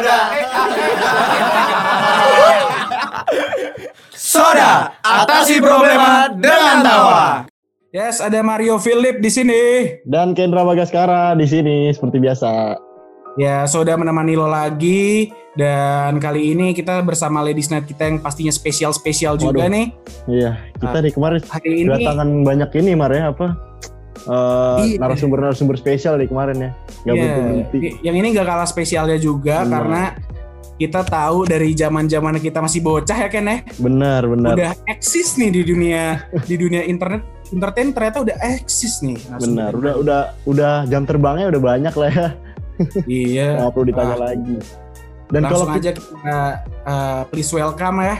Soda. Soda, atasi problema dengan tawa. Yes, ada Mario Philip di sini dan Kendra Bagaskara di sini seperti biasa. Ya, Soda menemani lo lagi dan kali ini kita bersama Ladies Night kita yang pastinya spesial-spesial juga nih. Iya, kita nah, di kemarin hari ini kedatangan banyak ini Mar ya apa? Eh, Iya. narasumber-narasumber spesial nih kemarin ya. Gak Iya, berhenti. yang ini gak kalah spesialnya juga Benar. karena kita tahu dari zaman-zaman kita masih bocah ya Ken ya. Benar, benar. Udah eksis nih di dunia di dunia internet entertain ternyata udah eksis nih. Benar, udah udah udah jam terbangnya udah banyak lah ya. Iya. Nggak perlu ditanya Ah. lagi. Dan kalau aja kita uh, please welcome ya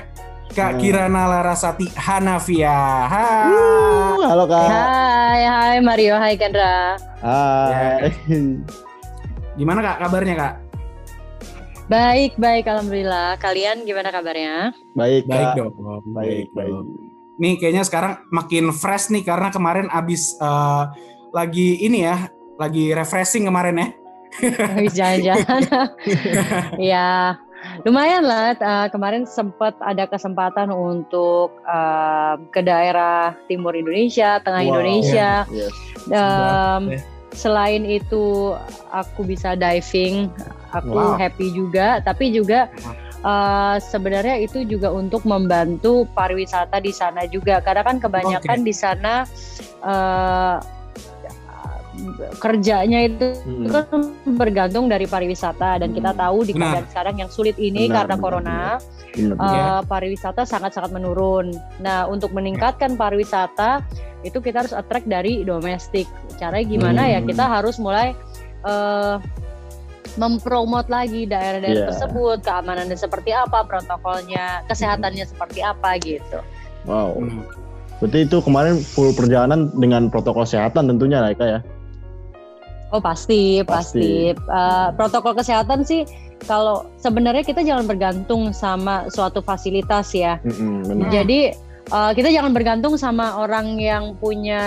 Kak Hmm. Kirana Larasati Hanafia. Hai. Uh, halo Kak. Hai, hai Mario, hai Kendra. Hai. Gimana Kak kabarnya Kak? Baik, baik, alhamdulillah. Kalian gimana kabarnya? Baik, Baik Kak. dong. Baik, baik. Nih kayaknya sekarang makin fresh nih karena kemarin abis uh, lagi ini ya, lagi refreshing kemarin ya. Habis jalan-jalan. ya, lumayan lah. eh, kemarin sempat ada kesempatan untuk eh, ke daerah timur Indonesia, tengah Wow. Indonesia. Yes. Em, ya. selain itu aku bisa diving, aku Wow. happy juga. Tapi juga eh, sebenarnya itu juga untuk membantu pariwisata di sana juga. Karena kan kebanyakan di sana eh, kerjanya itu Hmm. kan bergantung dari pariwisata dan kita Hmm. tahu di Benar. keadaan sekarang yang sulit ini Benar, karena benar, corona Benar. eh, Ya. pariwisata sangat-sangat menurun. Nah, untuk meningkatkan pariwisata itu kita harus attract dari domestik. Caranya gimana ya? Hmm. Kita harus mulai eh, mempromot lagi daerah-daerah Iya. tersebut, keamanannya seperti apa, protokolnya, kesehatannya seperti apa gitu. Wow. Hmm. Berarti itu kemarin full perjalanan dengan protokol kesehatan tentunya lah Kak ya. Oh pasti, Pasti. pasti. Eh, protokol kesehatan sih kalau sebenarnya kita jangan bergantung sama suatu fasilitas ya. Mm-mm, benar. Jadi uh, kita jangan bergantung sama orang yang punya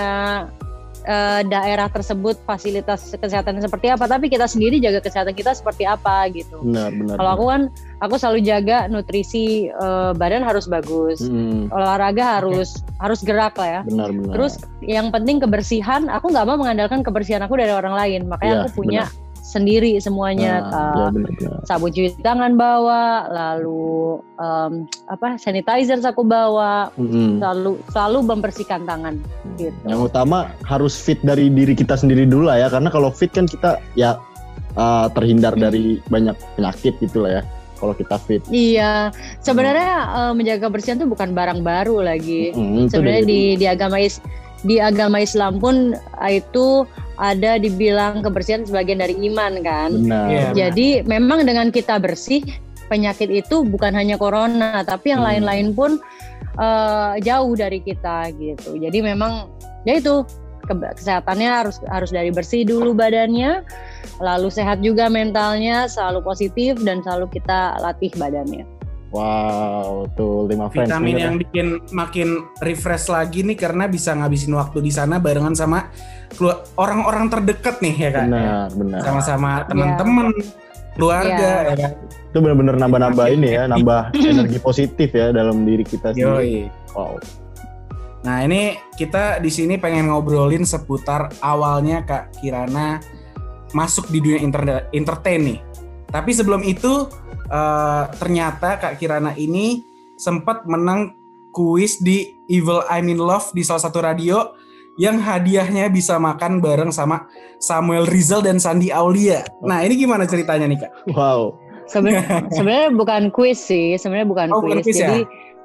uh, daerah tersebut fasilitas kesehatan seperti apa, tapi kita sendiri jaga kesehatan kita seperti apa gitu. Benar, benar. Kalau aku kan aku selalu jaga nutrisi uh, badan harus bagus, Mm-mm, olahraga harus harus gerak lah ya. benar, benar. Terus yang penting kebersihan, aku nggak mau mengandalkan kebersihan aku dari orang lain, makanya Iya, aku punya sendiri semuanya. Nah, uh, ya cuci tangan bawa, lalu um, apa sanitizer aku bawa, Mm-mm. selalu selalu membersihkan tangan gitu. Yang utama harus fit dari diri kita sendiri dulu lah ya, karena kalau fit kan kita ya uh, terhindar Hmm. dari banyak penyakit gitu lah ya. Kalau kita fit. Iya, sebenarnya uh, menjaga kebersihan itu bukan barang baru lagi. Mm, itu Sebenarnya di di agama is di agama Islam pun uh, itu ada dibilang kebersihan sebagian dari iman kan. benar. Iya. Jadi memang dengan kita bersih penyakit itu bukan hanya corona, tapi yang Hmm. lain-lain pun uh, jauh dari kita gitu. Jadi memang ya itu ke- kesehatannya harus harus dari bersih dulu badannya, lalu sehat juga mentalnya, selalu positif dan selalu kita latih badannya. Wow, tuh lima friends. Vitamin bener ya. yang bikin makin refresh lagi nih karena bisa ngabisin waktu di sana barengan sama orang-orang terdekat nih ya kan. Benar, benar. Sama-sama teman-teman, keluarga Iya. ya kan. Itu benar-benar nambah-nambah ini ya, nambah energi positif ya dalam diri kita sendiri. Yoi. Wow. Nah ini kita di sini pengen ngobrolin seputar awalnya Kak Kirana masuk di dunia internet entertain nih. Tapi sebelum itu eh, ternyata Kak Kirana ini sempat menang kuis di Evil I'm in Love di salah satu radio yang hadiahnya bisa makan bareng sama Samuel Rizal dan Sandi Aulia. Nah ini gimana ceritanya nih Kak? Wow. Sebenarnya sebenarnya bukan kuis sih, sebenarnya bukan Oh, bukan kuis. ya? Jadi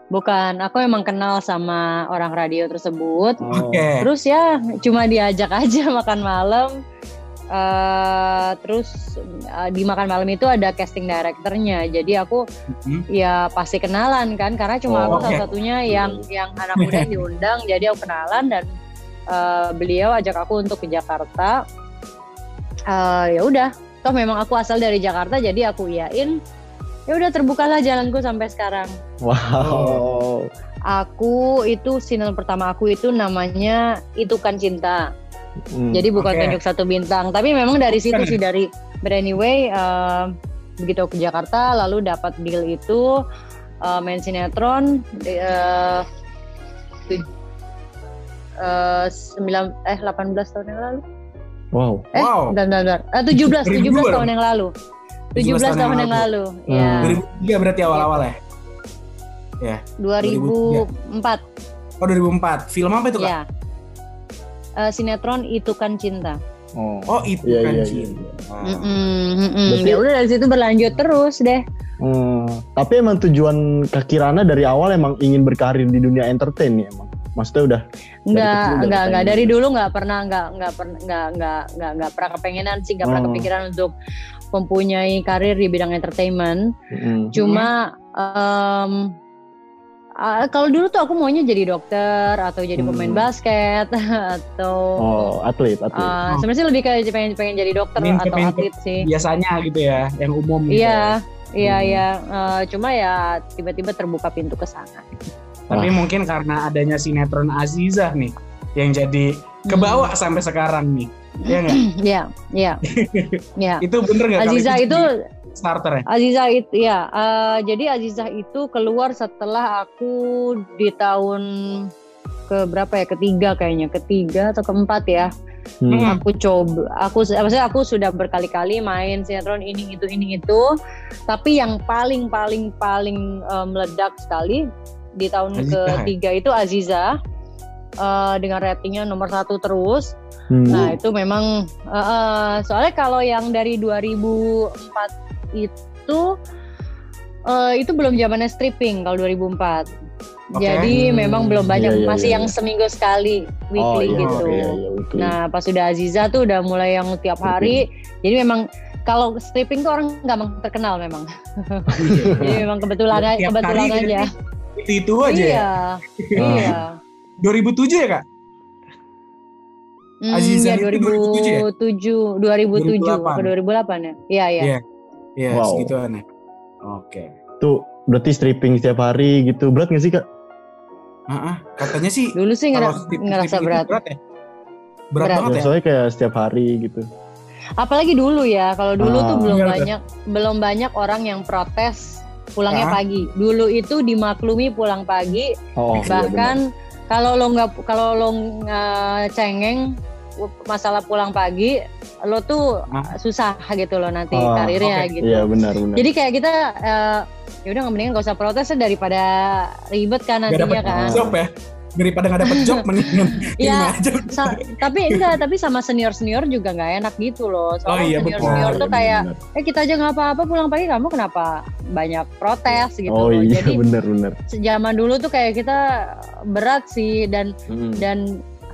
bukan, aku emang kenal sama orang radio tersebut. Oh. Oke. Terus ya cuma diajak aja makan malam. eh terus eh, di makan malam itu ada casting directornya. Jadi aku Mhm. ya pasti kenalan kan karena cuma Oh, aku oke. satu-satunya yang yang anak muda yang diundang. Jadi aku kenalan dan eh, beliau ajak aku untuk ke Jakarta. Eh, ya udah, toh memang aku asal dari Jakarta jadi aku iyain. Ya udah terbukalah jalanku sampai sekarang. Wow. Aku itu single pertama aku itu namanya Itu Kan Cinta. Hmm. Jadi bukan Oke. tunjuk satu bintang, tapi memang dari situ sih dari but anyway eh, begitu ke Jakarta lalu dapat deal itu eh, main sinetron di- eh, tu- eh, sembilan eh 18 tahun yang lalu. Wow. Eh, Wow. bentar, bentar, bentar. Eh, 17, 17 2002 tahun yang lalu. 17 tahun yang lalu. Hmm. Ya. 2003 berarti awal-awal ya? 2004. Oh 2004. Film apa itu kak? Ya. Eh, sinetron itu kan cinta. Oh. Oh itu Iya, kan iya, cinta. Mm-mm, mm-mm. Berarti- Ya udah dari situ berlanjut terus deh. Hmm. Tapi emang tujuan Kak Kirana dari awal emang ingin berkarir di dunia entertain ya emang. Maksudnya udah Enggak, enggak, enggak dari dulu enggak pernah enggak enggak pernah enggak enggak enggak enggak pernah kepengenan sih, enggak pernah Oh. kepikiran untuk mempunyai karir di bidang entertainment. mm, Cuma em, ah, kalau dulu tuh aku maunya jadi dokter atau jadi Hmm. pemain basket atau oh atlet atlet. ah, sebenarnya sih lebih kayak pengen pengen jadi dokter Pengen- atau pengen- atlet sih. Biasanya gitu ya, yang umum gitu. Iya, iya, Hmm. iya. Eh, cuma ya tiba-tiba terbuka pintu ke sana. Tapi mungkin karena adanya sinetron Azizah nih, yang jadi kebawa sampai sekarang nih. Iya nggak? Iya, iya, iya. Itu bener nggak? kalau Aziza itu, jadi starter ya? Aziza itu, ya. eh, jadi Aziza itu keluar setelah aku di tahun ke berapa ya? Ketiga kayaknya, ketiga atau keempat ya. Hmm. Hmm. Aku coba, aku, maksudnya aku sudah berkali-kali main sinetron ini itu ini itu. Tapi yang paling paling paling eh, meledak sekali di tahun Aziza, ketiga itu Aziza. eh, dengan ratingnya nomor satu terus. Hmm. Nah itu memang eh, eh, soalnya kalau yang dari 2004 itu eh, itu belum zamannya stripping kalau 2004. Oke. Jadi Hmm, memang belum banyak iya, iya, masih iya, yang iya. seminggu sekali oh, weekly iya, gitu. Iya, iya, weekly. Nah pas sudah Aziza tuh udah mulai yang tiap hari. Jadi memang kalau stripping tuh orang gampang terkenal memang. Jadi memang kebetulan aja, Tiap kebetulan aja. Itu itu aja ya. Iya, iya. 2007 ya kak? Hmm, Aziza ya itu 2007, 2007 2008. ke 2008 ya? Iya, iya. Iya. Iya, Wow. segituan ya. Oke. Tuh berarti stripping setiap hari gitu. Berat gak sih kak? Ah, ah, katanya sih Dulu sih kalau ngera- strip- ngerasa strip itu berat. berat ya? Berat, Berat. banget Ya, ya? soalnya kayak setiap hari gitu. Apalagi dulu ya, kalau dulu tuh Ah. belum Iya, betul. banyak belum banyak orang yang protes pulangnya Ah. pagi. Dulu itu dimaklumi pulang pagi, Oh, iya, bahkan kalau lo nggak kalau lo nggak cengeng masalah pulang pagi, lo tuh Ah. susah gitu loh nanti Ah, karirnya oke. gitu. Iya benar benar. Jadi kayak kita eh, ya udah nggak mendingan gak usah protes deh daripada ribet kan Gak nantinya dapet kan. job ya? Daripada gak dapet job mendingan Iya, aja. sa- tapi enggak, tapi sama senior senior juga nggak enak gitu loh. Oh Soalnya iya, senior betul. senior tuh kayak eh kita aja nggak apa-apa pulang pagi kamu kenapa banyak protes gitu Oh loh. iya Jadi benar benar. zaman dulu tuh kayak kita berat sih dan Hmm. dan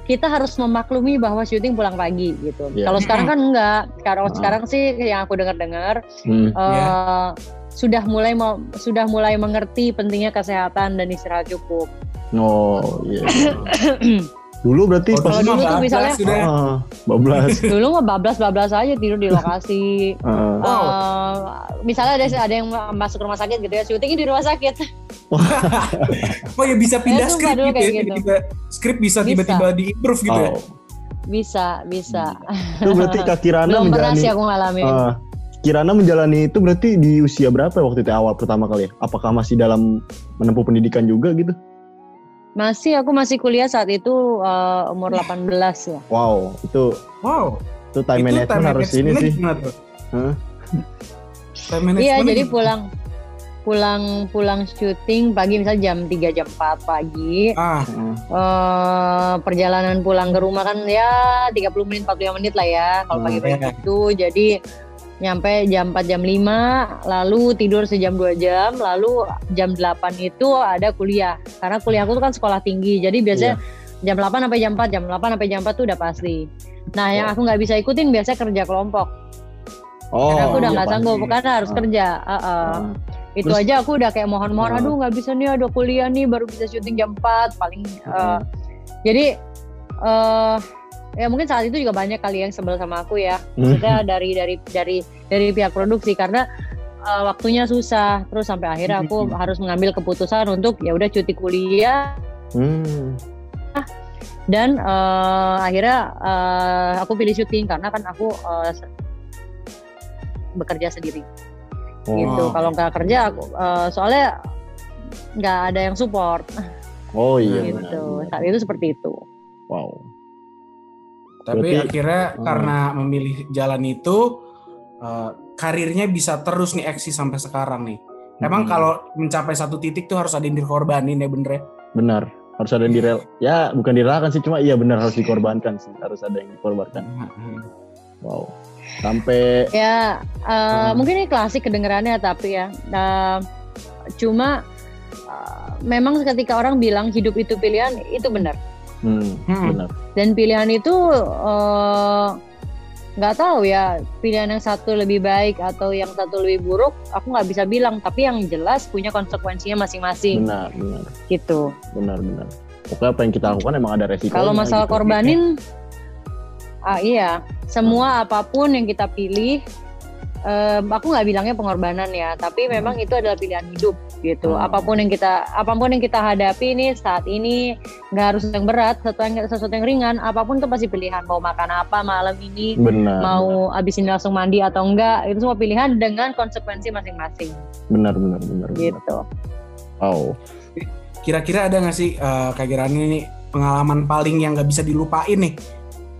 kita harus memaklumi bahwa syuting pulang pagi gitu. Iya. Kalau sekarang kan enggak. Kalau Ah. sekarang sih yang aku dengar-dengar Hmm. eh, sudah mulai mau sudah mulai mengerti pentingnya kesehatan dan istirahat cukup. Oh iya. Dulu berarti Oh, pas dulu tuh bablas misalnya- sudah. ah, bablas. Dulu mah bablas-bablas aja tidur di lokasi. Wow. Eh, misalnya ada ada yang masuk rumah sakit gitu ya, syutingnya di rumah sakit. Oh ya bisa pindah sumpah skrip gitu ya? kayak gitu. Tiba-tiba skrip bisa tiba-tiba di-improve gitu ya? Oh. Bisa, bisa. Itu berarti Kak Kirana Belum pernah menjalani sih aku ngalamin. Ah, Kirana menjalani itu berarti di usia berapa waktu itu awal pertama kali ya? Apakah masih dalam menempuh pendidikan juga gitu? Masih aku masih kuliah saat itu eh, umur 18 ya. Wow, itu Wow. itu time itu management harus ini managementnya sih. Hah? Time managementnya Iya, jadi pulang pulang pulang syuting pagi misalnya jam 3 jam 4 pagi. Ah, eh perjalanan pulang ke rumah kan ya 30 menit 45 menit lah ya kalau Hmm, pagi-pagi iya. itu. Jadi nyampe jam 4 jam 5 lalu tidur sejam 2 jam lalu jam 8 itu ada kuliah karena kuliahku tuh kan sekolah tinggi jadi biasanya jam 8 sampai jam 4 jam 8 sampai jam 4 tuh udah pasti nah yang Oh. aku nggak bisa ikutin biasanya kerja kelompok Oh, karena aku udah iya, nggak pasti. sanggup karena harus Ah. kerja Uh-uh. Ah. itu Terus- aja aku udah kayak mohon-mohon Ah. aduh nggak bisa nih ada kuliah nih baru bisa syuting jam 4 paling uh, jadi eh ya mungkin saat itu juga banyak kali yang sebel sama aku ya maksudnya dari dari dari dari pihak produksi karena eh, waktunya susah terus sampai akhirnya aku harus mengambil keputusan untuk ya udah cuti kuliah Hmm. dan eh, akhirnya eh, aku pilih syuting karena kan aku se- bekerja sendiri Oh. gitu kalau nggak kerja aku eh, soalnya nggak ada yang support Oh iya. gitu benar, benar. saat itu seperti itu Wow. Tapi Berarti- akhirnya Hmm. karena memilih jalan itu eh, karirnya bisa terus nih eksis sampai sekarang nih. Emang Hmm. kalau mencapai satu titik tuh harus ada yang dikorbanin ya bener ya? benar harus ada yang direl ya bukan direlakan sih cuma iya benar harus dikorbankan sih harus ada yang dikorbankan wow sampai Ya, eh, Hmm. mungkin ini klasik kedengarannya tapi ya, eh, cuma eh, memang ketika orang bilang hidup itu pilihan, itu benar. Hmm, Hmm. benar Dan pilihan itu eh, nggak tahu ya, pilihan yang satu lebih baik atau yang satu lebih buruk, aku nggak bisa bilang. Tapi yang jelas punya konsekuensinya masing-masing, benar benar gitu. benar benar pokoknya apa yang kita lakukan emang ada resiko Kalau masalah korbanin, ah iya, semua apa pun yang kita pilih, em, aku nggak bilangnya pengorbanan ya, tapi memang itu adalah pilihan hidup gitu. Hmm. Apa pun yang kita, apa pun yang kita hadapi nih saat ini, nggak harus yang berat, sesuatu yang sesuatu yang ringan, apa pun itu pasti pilihan. Mau makan apa malam ini, benar mau abis ini langsung mandi atau enggak, itu semua pilihan dengan konsekuensi masing-masing benar benar benar benar. gitu. wow Kira-kira ada nggak sih eh, Kak nih pengalaman paling yang nggak bisa dilupain nih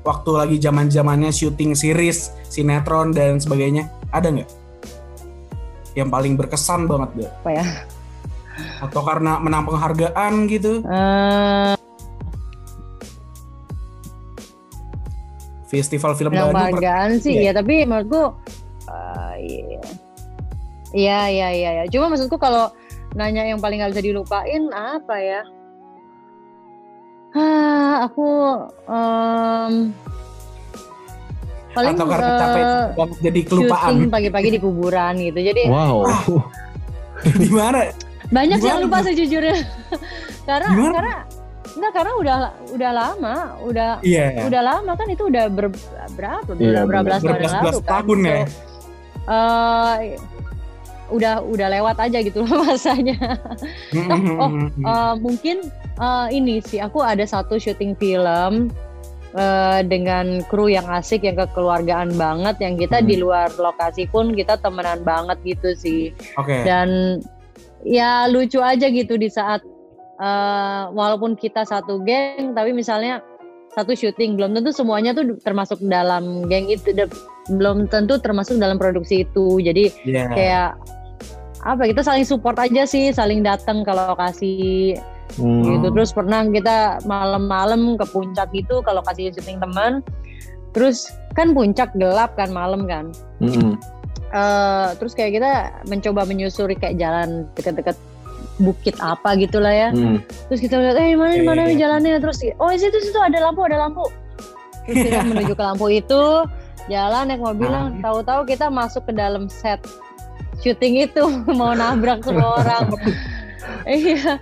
waktu lagi zaman zamannya syuting series, sinetron dan sebagainya? Ada nggak? Yang paling berkesan banget deh. Apa ya? Atau karena menang penghargaan gitu? Eh, Festival film Menang Bandung. per- penghargaan sih Iya. ya tapi menurutku uh, iya. iya iya iya iya cuma maksudku kalau nanya yang paling gak bisa dilupain apa ya ah aku em, paling atau karena eh, capek jadi kelupaan. pagi-pagi di kuburan gitu jadi wow Di mana? banyak yang lupa sejujurnya karena Gimana? karena enggak karena udah udah lama udah Iya. udah lama kan itu udah ber, berapa Iya, berapa benar. belas tahun lalu kan tahun ya. So, eh, udah udah lewat aja gitu loh masanya oh, Eh, mungkin eh, ini sih aku ada satu syuting film eh, dengan kru yang asik yang kekeluargaan banget yang kita Hmm. di luar lokasi pun kita temenan banget gitu sih Oke. dan ya lucu aja gitu di saat eh, walaupun kita satu geng tapi misalnya satu syuting belum tentu semuanya tuh termasuk dalam geng itu belum tentu termasuk dalam produksi itu jadi Iya. kayak apa kita saling support aja sih saling datang ke lokasi Hmm. gitu terus pernah kita malam-malam ke puncak gitu ke lokasi syuting teman terus kan puncak gelap kan malam kan Mm-mm. Eh, terus kayak kita mencoba menyusuri kayak jalan deket-deket bukit apa gitulah ya. Mm. Terus kita lihat, eh mana Iya, mana nih iya. jalannya. Terus oh di situ situ ada lampu ada lampu. Terus kita menuju ke lampu itu, jalan naik mobil, Ah. tahu-tahu kita masuk ke dalam set syuting itu mau nabrak semua orang. Iya.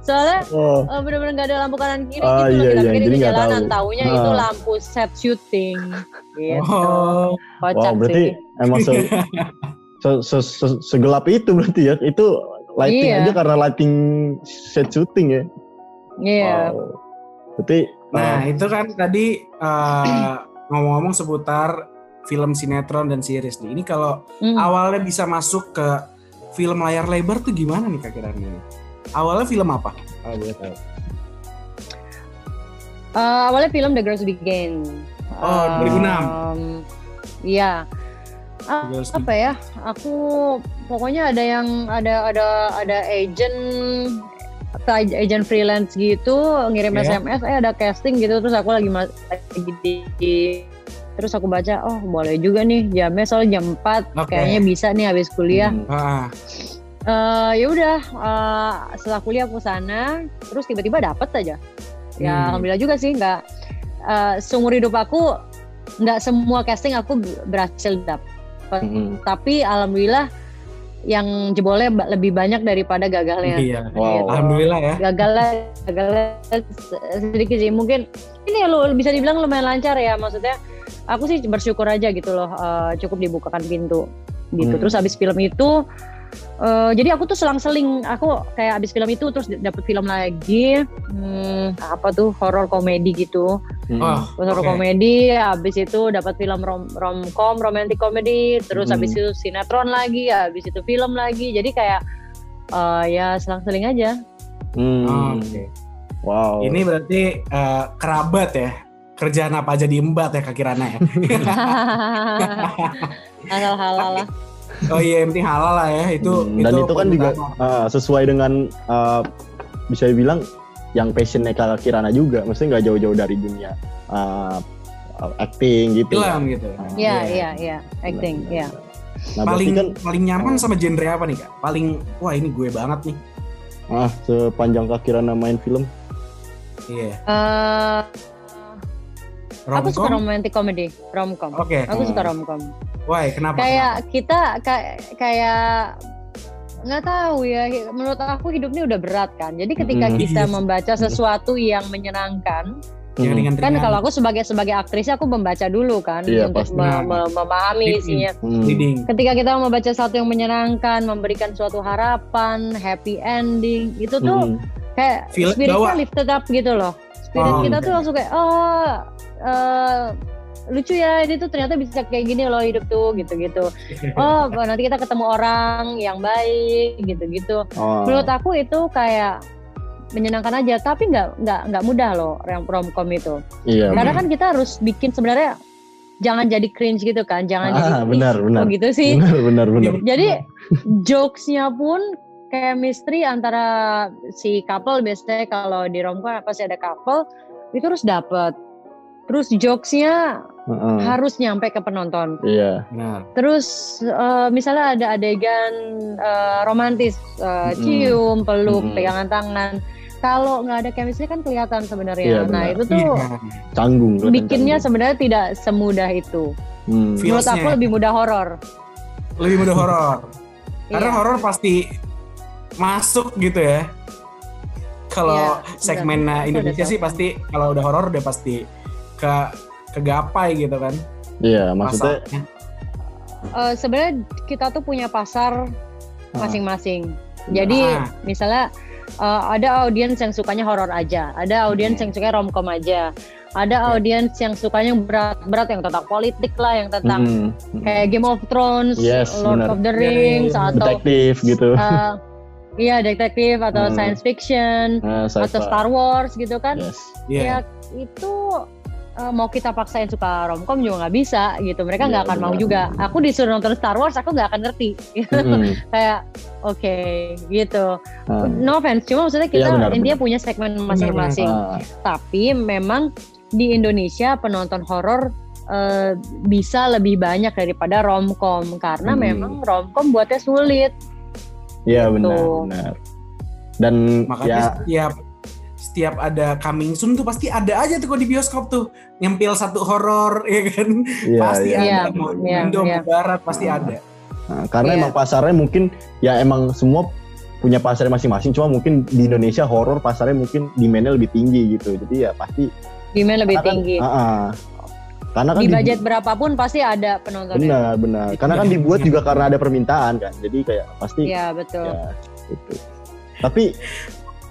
Soalnya Oh, eh, bener-bener nggak ada lampu kanan kiri Ah, gitu loh. iya, Kita iya, pikir itu jalanan, tahu. taunya itu Ah. lampu set syuting. Gitu. Oh, Kocak wow, berarti sih. emang se, se- se- se- segelap itu berarti ya. Itu lighting Iya. aja karena lighting set shooting ya. Iya. Wow. Berarti nah uh, itu kan tadi eh, ngomong-ngomong seputar film sinetron dan series nih. Ini kalau Mm. awalnya bisa masuk ke film layar lebar tuh gimana nih kak Kirani? Awalnya film apa? Kalau boleh tahu. Eh, awalnya film The Girls Begin. Oh, 2006. Em, Iya. Girls apa ya? Aku pokoknya ada yang ada ada ada agent agent freelance gitu ngirim Iya. SMS eh ada casting gitu terus aku lagi lagi di, di- terus aku baca oh boleh juga nih jamnya soalnya jam 4 Oke. kayaknya bisa nih habis kuliah. Hmm, Ah, Eh ya udah eh, setelah kuliah aku sana terus tiba-tiba dapet aja. Ya Hmm. alhamdulillah juga sih nggak eh, seumur hidup aku nggak semua casting aku berhasil dapet. Mm, tapi alhamdulillah yang jebolnya lebih banyak daripada gagalnya iya. Wow. Alhamdulillah ya. gagalnya gagalnya sedikit sih mungkin ini lo bisa dibilang lumayan lancar ya maksudnya aku sih bersyukur aja gitu loh eh, cukup dibukakan pintu gitu Hmm. terus habis film itu eh, jadi aku tuh selang-seling aku kayak habis film itu terus dapet film lagi hmm, apa tuh horror komedi gitu mm. Oh, horror oke. komedi habis itu dapat film rom romcom romantic comedy terus Hmm. habis itu sinetron lagi habis itu film lagi jadi kayak eh, ya selang-seling aja Hmm. Oh, Oke. Wow. Ini berarti eh, kerabat ya. Kerjaan apa aja diembat ya Kak Kirana ya. Asal halal lah. Oh iya, yang penting halal lah ya. Itu Hmm, dan itu kan juga uh, sesuai dengan uh, bisa dibilang yang passionnya Kak Kirana juga. Maksudnya nggak jauh-jauh dari dunia uh, uh, acting gitu. film gitu. Ah, Iya, Iya. iya, iya. Acting, iya. Nah, paling kan paling nyaman sama genre apa nih Kak? Paling wah ini gue banget nih. ah sepanjang Kak Kirana main film. Iya. Eh, aku suka Romcom? romantic comedy, romcom. Oke. Aku Hmm. suka romcom. Why? Kenapa? Kayak kita kayak kayak nggak tahu ya. Menurut aku hidup ini udah berat kan. Jadi ketika Mm. kita Iya. membaca sesuatu yang menyenangkan, Hmm. kan kalau aku sebagai sebagai aktris aku membaca dulu kan Iya, untuk pasti. me- me- memahami Leading. isinya. Hmm. leading. Ketika kita membaca sesuatu yang menyenangkan, memberikan suatu harapan, happy ending, itu tuh Hmm. kayak Feel bawa. lifted up gitu loh. Spirit Oh, kita oke. tuh langsung kayak oh eh, lucu ya ini tuh ternyata bisa kayak gini loh hidup tuh gitu-gitu. Oh nanti kita ketemu orang yang baik gitu-gitu. Oh. Menurut aku itu kayak menyenangkan aja, tapi nggak nggak nggak mudah loh yang romcom itu. Iya. Karena Hmm. kan kita harus bikin sebenarnya jangan jadi cringe gitu kan, jangan jadi Ah, "Ih, benar, benar. kok gitu sih. Benar, benar, benar. Jadi jokesnya pun chemistry antara si couple biasanya kalau di romcom pasti ada couple itu harus dapet. Terus jokesnya Heeh. harus nyampe ke penonton. Iya. Benar. Terus eh, misalnya ada adegan eh, romantis, eh, Mm-mm. cium, peluk, Mm-mm. pegangan tangan. Kalau nggak ada chemistry kan kelihatan sebenarnya. nah benar. itu tuh Iya. Canggung. bikinnya canggung. sebenarnya tidak semudah itu. Hmm. Menurut aku lebih mudah horor. Lebih mudah horor. Karena Iya. horor pasti masuk gitu ya. Kalau Iya, segmen Indonesia sih pasti kalau udah horor udah pasti ke kegapai gitu kan. Iya, maksudnya pasarnya. Eh, sebenarnya kita tuh punya pasar Ah. masing-masing. Jadi Ah. misalnya eh, ada audiens yang sukanya horor aja, ada audiens Hmm. yang sukanya romcom aja, ada Oke. audiens yang sukanya berat-berat yang tentang politik lah, yang tentang hmm, kayak Game of Thrones, Yes, Lord benar. of the Iya, iya, Rings, iya. atau detektif gitu. eh, iya detektif atau Hmm. science fiction Nah, atau. Star Wars gitu kan? Yes. Iya. Ya itu eh, mau kita paksain suka romcom juga nggak bisa gitu. Mereka nggak akan mau benar. juga. Aku disuruh nonton Star Wars, aku nggak akan ngerti. Kayak oke gitu. Ah, No offense, cuma maksudnya kita benar, India benar. punya segmen masing-masing. ah, Tapi memang di Indonesia penonton horor eh, bisa lebih banyak daripada romcom karena Hmm. memang romcom buatnya sulit. Iya benar, Gitu. benar. Dan Makanya ya setiap setiap ada coming soon tuh pasti ada aja tuh kok di bioskop tuh nyempil satu horor ya kan. iya, pasti iya. ada Iya, mau iya, Indo iya. mau barat pasti ada. Nah, karena Iya. emang pasarnya mungkin ya emang semua punya pasarnya masing-masing. Cuma mungkin di Indonesia horor pasarnya mungkin demandnya lebih tinggi gitu. Jadi ya pasti Demand lebih kan- tinggi. ah, ah. Karena kan Di dibu- budget berapapun pasti ada penontonnya. benar benar. Karena kan dibuat juga karena ada permintaan kan. Jadi kayak pasti Iya betul. ya itu. Tapi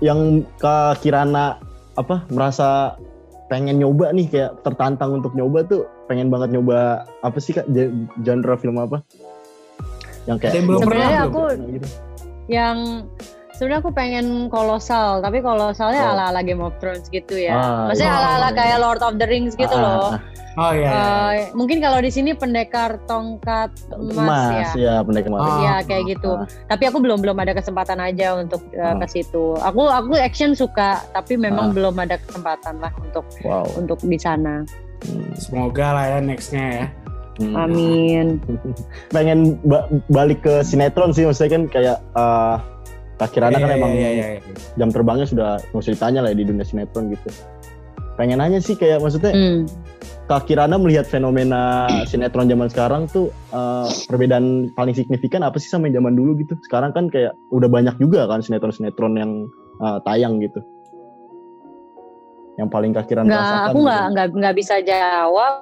yang Kak Kirana apa merasa pengen nyoba nih kayak tertantang untuk nyoba tuh pengen banget nyoba apa sih kak? Genre film apa? Yang kayak Sebenarnya aku gitu. yang sebenarnya aku pengen kolosal, tapi kolosalnya Oh. ala-ala Game of Thrones gitu ya. Ah, Maksudnya iya. ala-ala kayak Lord of the Rings gitu Ah, loh. ah, ah. Oh iya. iya. Eh, mungkin kalau di sini pendekar tongkat emas, emas ya. ya pendek emas Ah. Iya kayak gitu. ah. Tapi aku belum belum ada kesempatan aja untuk uh, Ah. ke situ. Aku aku action suka, tapi memang Ah. belum ada kesempatan lah untuk wow untuk di sana. Hmm. Semoga lah ya nextnya ya. Hmm. Amin. pengen ba- balik ke sinetron sih maksudnya kan kayak eh Kak Kirana kan Iya, emang iya, iya, iya. jam terbangnya sudah nggak usah ditanya lah ya di dunia sinetron gitu pengen nanya sih kayak maksudnya Hmm. Kak Kirana melihat fenomena sinetron zaman sekarang tuh eh, perbedaan paling signifikan apa sih sama yang zaman dulu gitu? Sekarang kan kayak udah banyak juga kan sinetron-sinetron yang eh, tayang gitu. Yang paling Kak Kirana Nggak, rasakan. aku gitu. nggak nggak nggak bisa jawab.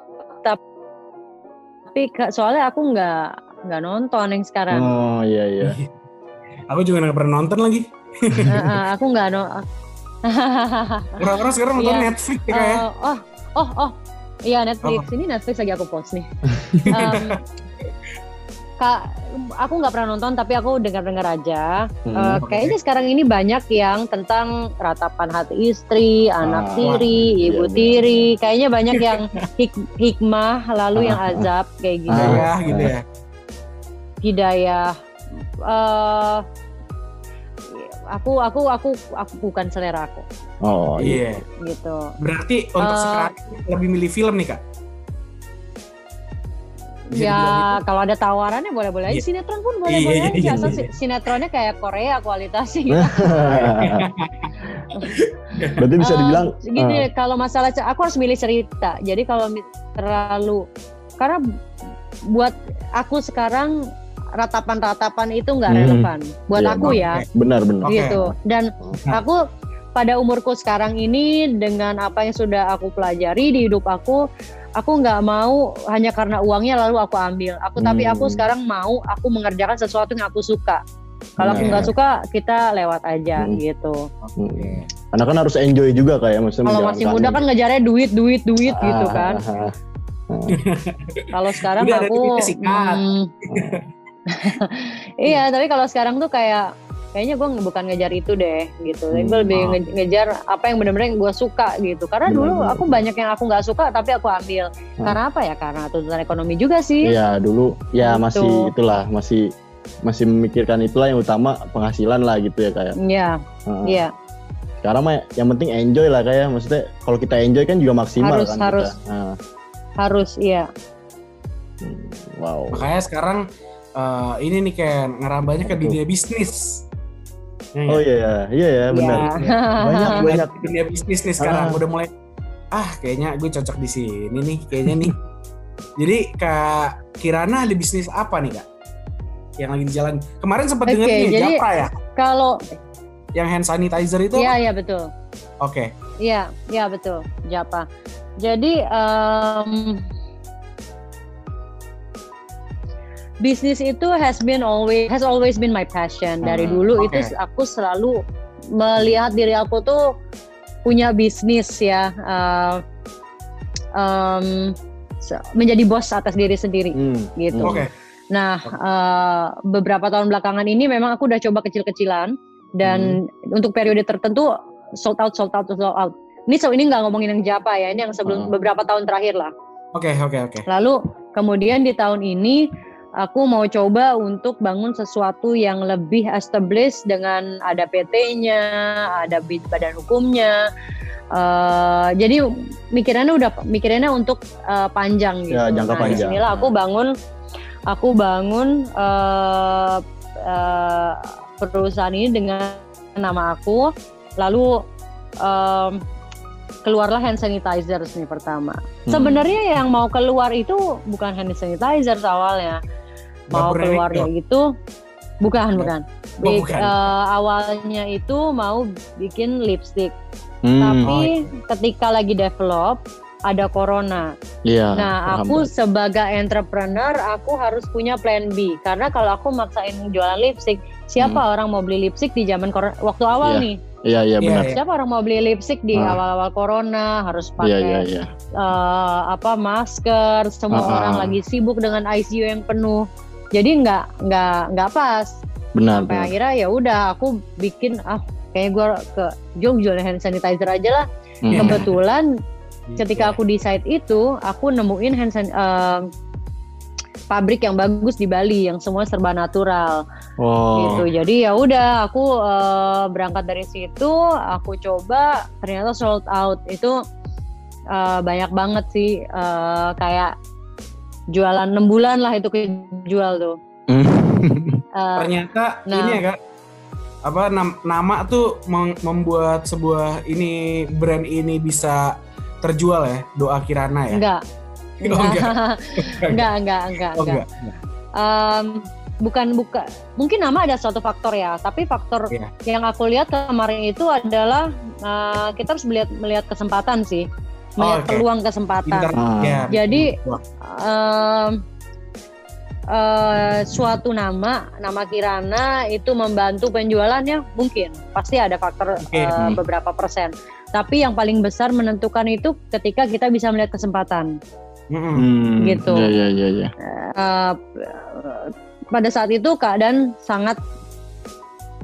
Tapi soalnya aku nggak nggak nonton yang sekarang. Oh iya iya. Aku juga nggak pernah nonton lagi. Heeh, aku nggak nonton. Orang-orang sekarang nonton Iya. Netflix ya kayak. oh oh oh iya Netflix ini Netflix lagi aku post nih. Em, kak aku nggak pernah nonton tapi aku dengar-dengar aja. Hmm, Eh, oke. Kayaknya sekarang ini banyak yang tentang ratapan hati istri, anak Ah, tiri, iya, ibu benar. tiri. Kayaknya banyak yang hik- hikmah lalu yang azab kayak gitu. Ah. ya gitu ya. Hidayah. eh aku aku aku aku bukan selera aku Oh iya. Iya. gitu. Berarti untuk Eh, sekarang lebih milih film nih kak? Bisa ya kalau ada tawarannya boleh-boleh aja. Iya. Sinetron pun boleh-boleh Iya, aja. iya, Asal iya. si- sinetronnya kayak Korea kualitasnya gitu. Berarti bisa Eh, dibilang gini eh, kalau masalah aku harus milih cerita jadi kalau terlalu karena buat aku sekarang ratapan-ratapan itu nggak Hmm. relevan buat Iya, aku oke. ya benar-benar. Oke. gitu dan Nah. aku pada umurku sekarang ini dengan apa yang sudah aku pelajari di hidup aku aku nggak mau hanya karena uangnya lalu aku ambil aku tapi Hmm. aku sekarang mau aku mengerjakan sesuatu yang aku suka kalau aku Benar. nggak suka kita lewat aja Hmm. gitu Oke. Karena kan harus enjoy juga kayak maksudnya. kalau masih muda kan ngejarnya duit duit duit gitu Ah, kan ah, ah. Kalau sekarang Udah ada aku duitnya sikat. hmm, iya, tapi kalau sekarang tuh kayak kayaknya gue bukan ngejar itu deh gitu. Tapi gue Hmm, lebih oh. nge- ngejar apa yang benar-benar yang gue suka gitu. Karena Benar, dulu benar, aku banyak yang aku nggak suka tapi aku ambil. Hmm. Karena apa ya? Karena tuntutan ekonomi juga sih. Iya dulu ya Gitu. masih itulah masih masih memikirkan itulah yang utama penghasilan lah gitu ya kayak. Iya, iya. Sekarang mah yang penting enjoy lah kayak maksudnya kalau kita enjoy kan juga maksimal Harus, kan harus. kita. Nah, Harus iya. hmm, wow. Makanya sekarang eh, ini nih kayak ngerambahnya ke dunia bisnis. Ya, Oh ya? iya iya ya benar. Iya. Banyak banyak. dunia bisnis nih sekarang Ah. udah mulai ah kayaknya gue cocok di sini nih kayaknya nih. Jadi kak Kirana ada bisnis apa nih kak? Yang lagi di jalan. Kemarin sempat Oke, denger nih jadi- Japra ya, Kalau yang hand sanitizer itu. iya iya betul. Oke. Iya, iya betul, Japa. Jadi em, bisnis itu has been always has always been my passion dari Hmm, dulu oke. itu aku selalu melihat diri aku tuh punya bisnis ya em, se- menjadi bos atas diri sendiri Hmm, gitu. hmm. Oke. Nah, eh, beberapa tahun belakangan ini memang aku udah coba kecil-kecilan dan untuk periode tertentu sold out, sold out, sold out. Ini so ini nggak ngomongin yang Japa ya, ini yang sebelum Hmm. beberapa tahun terakhir lah. Oke, oke, oke. Lalu kemudian di tahun ini aku mau coba untuk bangun sesuatu yang lebih established dengan ada PT-nya, ada badan hukumnya. Eh, jadi mikirannya udah mikirannya untuk eh, panjang gitu. Ya, jangka nah, panjang. di sinilah aku bangun aku bangun eh, eh, perusahaan ini dengan nama aku. Lalu em, keluarlah hand sanitizer nih pertama. Hmm. Sebenarnya yang mau keluar itu bukan hand sanitizer awalnya. Mau Dapur keluarnya Erik itu bukan bukan. Oh, Di- bukan. eh, awalnya itu mau bikin lipstick, Hmm, tapi ketika lagi develop ada corona. iya. nah, aku sebagai entrepreneur aku harus punya plan B karena kalau aku maksain jualan lipstick, siapa orang mau beli lipstick di zaman corona waktu awal Hmm. Iya. nih? Iya iya Iya, benar. iya. Siapa orang mau beli lipstick di Ah. awal-awal corona harus Iya pakai iya iya. eh, apa masker, semua Ah, ah. orang lagi sibuk dengan ICU yang penuh. Jadi nggak nggak nggak pas. Benar. Sampai benar. akhirnya ya udah aku bikin ah kayak gue ke Jog jual hand sanitizer aja lah. Hmm. Kebetulan Gitu. ketika aku di site itu aku nemuin hand san- eh, pabrik yang bagus di Bali yang semua serba natural Oh. gitu. Jadi ya udah aku eh, berangkat dari situ, aku coba ternyata sold out itu eh, banyak banget sih eh, kayak jualan 6 bulan lah itu kejual tuh. Eh, Ternyata Nah. ini ya kak, apa nam- nama tuh membuat sebuah ini brand ini bisa terjual ya, doa Kirana ya. enggak. Oh, enggak. enggak, enggak, enggak, Oh enggak. enggak. Em, bukan buka mungkin nama ada suatu faktor ya tapi faktor Iya. yang aku lihat kemarin itu adalah eh, kita harus melihat melihat kesempatan sih melihat oke. peluang kesempatan. Ah. Ya, Jadi, em, eh, suatu nama nama Kirana itu membantu penjualannya mungkin pasti ada faktor Oke. eh, Hmm. beberapa persen tapi yang paling besar menentukan itu ketika kita bisa melihat kesempatan Mm-mm. Hmm, Gitu. Iya iya iya. iya. Eh, pada saat itu keadaan sangat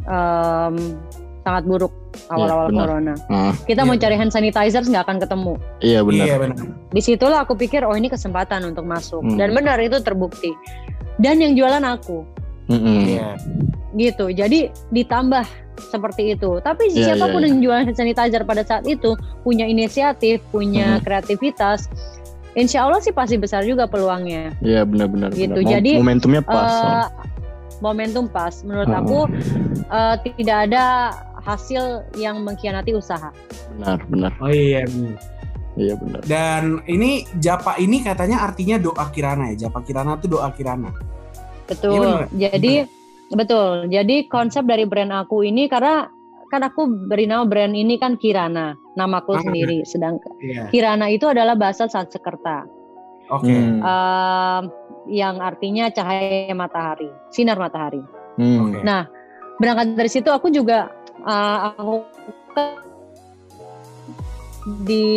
em, sangat buruk awal-awal benar. corona. Ah, Kita Iya. mau cari hand sanitizer nggak akan ketemu. iya benar. Iya benar. Di situlah aku pikir oh ini kesempatan untuk masuk Hmm. dan benar itu terbukti. Dan yang jualan aku Mm-mm. Iya. gitu. Jadi ditambah seperti itu. Tapi Iya, siapa pun iya, yang jualan hand sanitizer pada saat itu punya inisiatif, punya Mhm. kreativitas, insya Allah sih pasti besar juga peluangnya. Iya benar-benar. Gitu, benar. Jadi, momentumnya pas. Eh, momentum pas. Menurut Hmm. aku eh, tidak ada hasil yang mengkhianati usaha. benar benar. Oh iya. benar. Iya benar. Dan ini Japa ini katanya artinya doa Kirana ya. Japa Kirana itu doa Kirana. Betul. Iya, benar. Jadi betul. Jadi konsep dari brand aku ini karena kan aku beri nama brand ini kan Kirana, namaku Ah. sendiri. Sedangkan Iya. Kirana itu adalah bahasa Sanskerta. Oke. Hmm. em, yang artinya cahaya matahari, sinar matahari. Hmm. Oke. Nah, berangkat dari situ aku juga eh, aku ke- di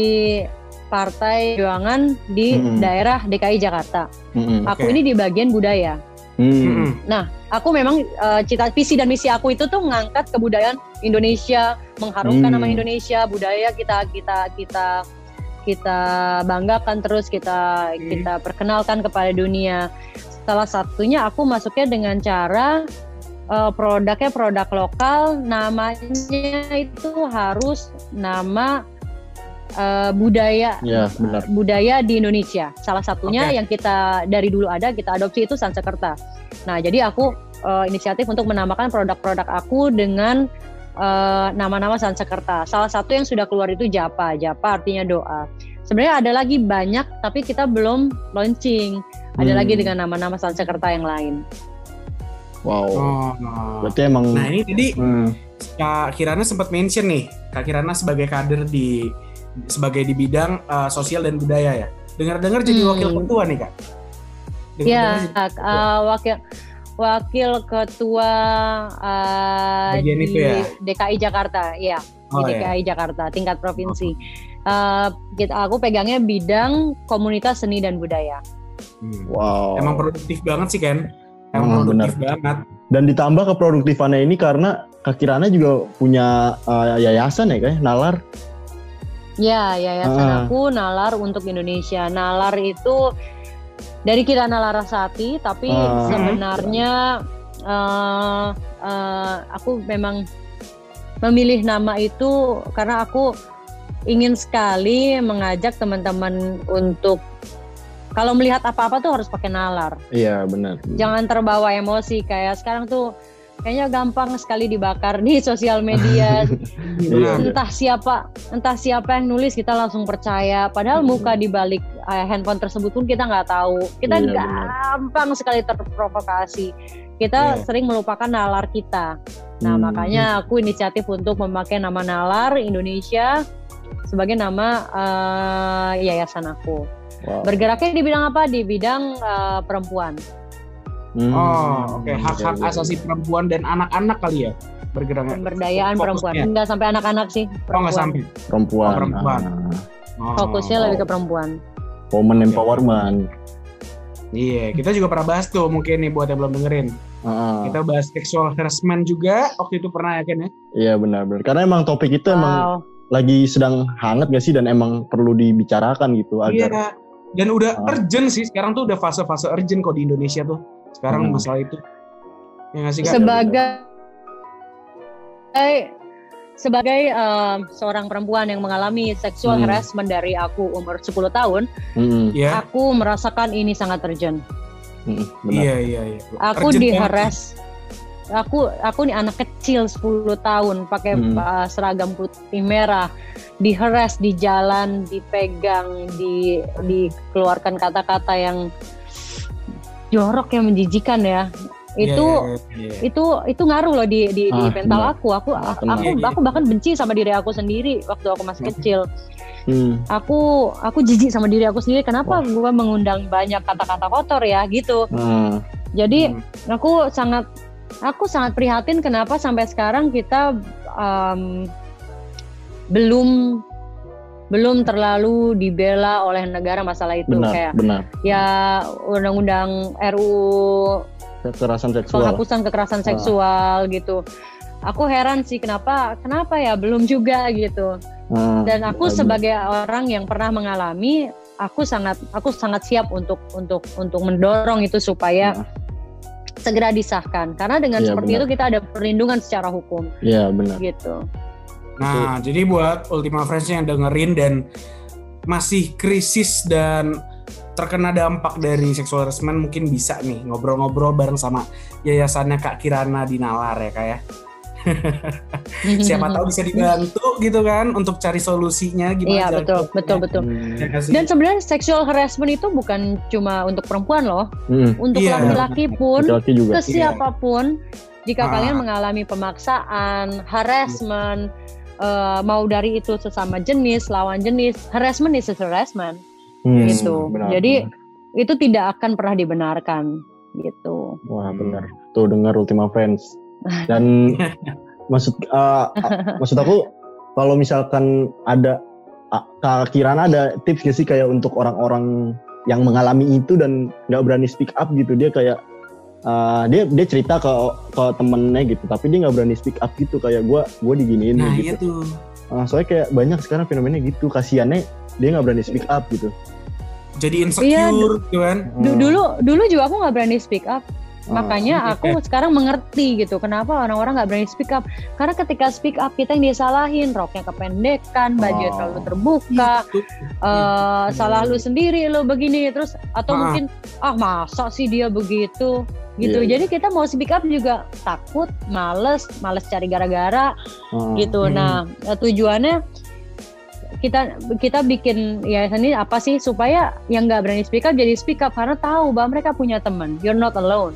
Partai Perjuangan di Hmm. daerah DKI Jakarta. Mm-mm. Aku Oke. ini di bagian budaya. Hmm. Mm-mm. Aku memang eh, cita visi dan misi aku itu tuh mengangkat kebudayaan Indonesia, mengharumkan Hmm. nama Indonesia, budaya kita kita kita kita banggakan terus kita Hmm. kita perkenalkan kepada dunia. Salah satunya aku masuknya dengan cara eh, produknya produk lokal, namanya itu harus nama eh, budaya Ya benar. budaya di Indonesia. Salah satunya Oke. yang kita dari dulu ada kita adopsi itu Sansekerta. Nah, jadi aku eh, inisiatif untuk menamakan produk-produk aku dengan nama-nama Sansekerta. Salah satu yang sudah keluar itu Japa. Japa artinya doa. Sebenarnya ada lagi banyak tapi kita belum launching. Ada Hmm. lagi dengan nama-nama Sansekerta yang lain. Wow. Oh. Berarti emang. Nah ini tadi Hmm. Kak Kirana sempat mention nih, Kak Kirana sebagai kader di sebagai di bidang uh, sosial dan budaya ya. Dengar-dengar jadi Hmm. wakil ketua nih kak. Ya, jadi- eh, wakil wakil ketua eh, Bagian di itu ya? DKI Jakarta, ya Oh, di ya. DKI Jakarta tingkat provinsi. Eh, kita aku pegangnya bidang komunitas seni dan budaya. Hmm. Wow. Emang produktif banget sih Ken. Emang produktif banget. Dan ditambah keproduktifannya ini karena Kak Kirana juga punya uh, yayasan ya kayak Nalar. Ya, yayasan Ah. aku Nalar untuk Indonesia. Nalar itu dari Kirana Larasati, tapi Ah. sebenarnya eh, eh, aku memang memilih nama itu karena aku ingin sekali mengajak teman-teman untuk kalau melihat apa-apa tuh harus pakai nalar. Iya benar. Jangan terbawa emosi kayak sekarang tuh kayaknya gampang sekali dibakar di sosial media. Iya. entah siapa entah siapa yang nulis kita langsung percaya padahal muka di balik eh, handphone tersebut pun kita nggak tahu kita Iya, gampang sekali terprovokasi kita Iya. sering melupakan nalar kita nah Hmm. makanya aku inisiatif untuk memakai nama nalar Indonesia sebagai nama eh, yayasan aku Wow. bergeraknya di bidang apa di bidang eh, perempuan Hmm. Oh, oke. Hak-hak Oke, oke. asasi perempuan dan anak-anak kali ya bergeraknya. pemberdayaan perempuan enggak sampai anak-anak sih Oh perempuan. sampai. perempuan. Oh, perempuan. Ah, Oh. fokusnya lebih ke perempuan woman Oke. empowerment. Iya, kita juga pernah bahas tuh mungkin nih buat yang belum dengerin. Ah, Kita bahas sexual harassment juga waktu itu pernah ya Ken ya. Iya benar-benar. Karena emang topik itu emang wow lagi sedang hangat gak sih dan emang perlu dibicarakan gitu agar Iya. Dan udah Ah. urgent sih sekarang tuh udah fase-fase urgent kok di Indonesia tuh. Sekarang Hmm. masalah itu. Ya nggak sih Kak? sebagai sebagai em, seorang perempuan yang mengalami sexual Hmm. harassment dari aku umur 10 tahun, Mm-mm, Iya. aku merasakan ini sangat urgent. benar. Iya, iya, iya. Aku Urgent di banget. harass. Aku aku nih anak kecil 10 tahun pakai Hmm. uh, seragam putih merah, di harass di jalan, dipegang, di dikeluarkan kata-kata yang jorok yang menjijikan ya. Iya, Itu iya, iya. itu itu ngaruh loh di di, di Ah, mental benar. aku. Aku Ah, aku benar. aku, Iya, iya. aku bahkan benci sama diri aku sendiri waktu aku masih Hmm. kecil. Hmm, Aku aku jijik sama diri aku sendiri. Kenapa gue mengundang banyak kata-kata kotor ya gitu. ah, Jadi Hmm. aku sangat aku sangat prihatin kenapa sampai sekarang kita em, belum belum terlalu dibela oleh negara masalah itu benar kayak benar ya undang-undang RUU kekerasan seksual penghapusan kekerasan Ah. seksual gitu. Aku heran sih kenapa kenapa ya belum juga gitu. Ah, Dan aku benar. sebagai orang yang pernah mengalami, aku sangat aku sangat siap untuk untuk untuk mendorong itu supaya Ah. Segera disahkan. Karena dengan Iya, seperti benar. itu kita ada perlindungan secara hukum Iya benar gitu. Nah, jadi buat Ultima Friends yang dengerin dan masih krisis dan terkena dampak dari seksual harassment mungkin bisa nih ngobrol-ngobrol bareng sama yayasannya Kak Kirana di Nalar ya Kak ya. Siapa tahu bisa dibantu gitu kan untuk cari solusinya gimana Iya betul betul betul. Hmm. Ya nggak sih? Dan sebenarnya sexual harassment itu bukan cuma untuk perempuan loh, Hmm. untuk Iya. laki-laki pun laki-laki juga ke siapa pun jika Ah. kalian mengalami pemaksaan, harassment, eh, mau dari itu sesama jenis, lawan jenis, harassment is harassment, Hmm, gitu. benar, Jadi- benar. itu tidak akan pernah dibenarkan, gitu. Wah benar. Tuh dengar Ultima Friends. Dan maksud uh, maksud aku kalau misalkan ada uh, Kirana ada tips gak sih kayak untuk orang-orang yang mengalami itu dan nggak berani speak up gitu dia kayak uh, dia dia cerita ke ke temennya gitu tapi dia nggak berani speak up gitu kayak gue gue diginiin Nah, iya gitu. tuh. Uh, soalnya kayak banyak sekarang fenomena gitu kasiannya dia nggak berani speak up gitu. Jadi Iya, insecure gitu kan. Hmm. Dulu dulu juga aku nggak berani speak up, makanya aku sekarang mengerti gitu kenapa orang-orang nggak berani speak up. Karena ketika speak up kita yang disalahin, roknya kependekan, baju Oh. terlalu terbuka, eh salah lu sendiri lu begini terus atau Ah. mungkin ah masa sih dia begitu? Gitu. Iya, jadi kita mau speak up juga takut males males cari gara-gara uh, gitu. Hmm. nah eh, tujuannya kita kita bikin yayasan ini apa sih? Supaya yang nggak berani speak up jadi speak up karena tahu bahwa mereka punya teman. You're not alone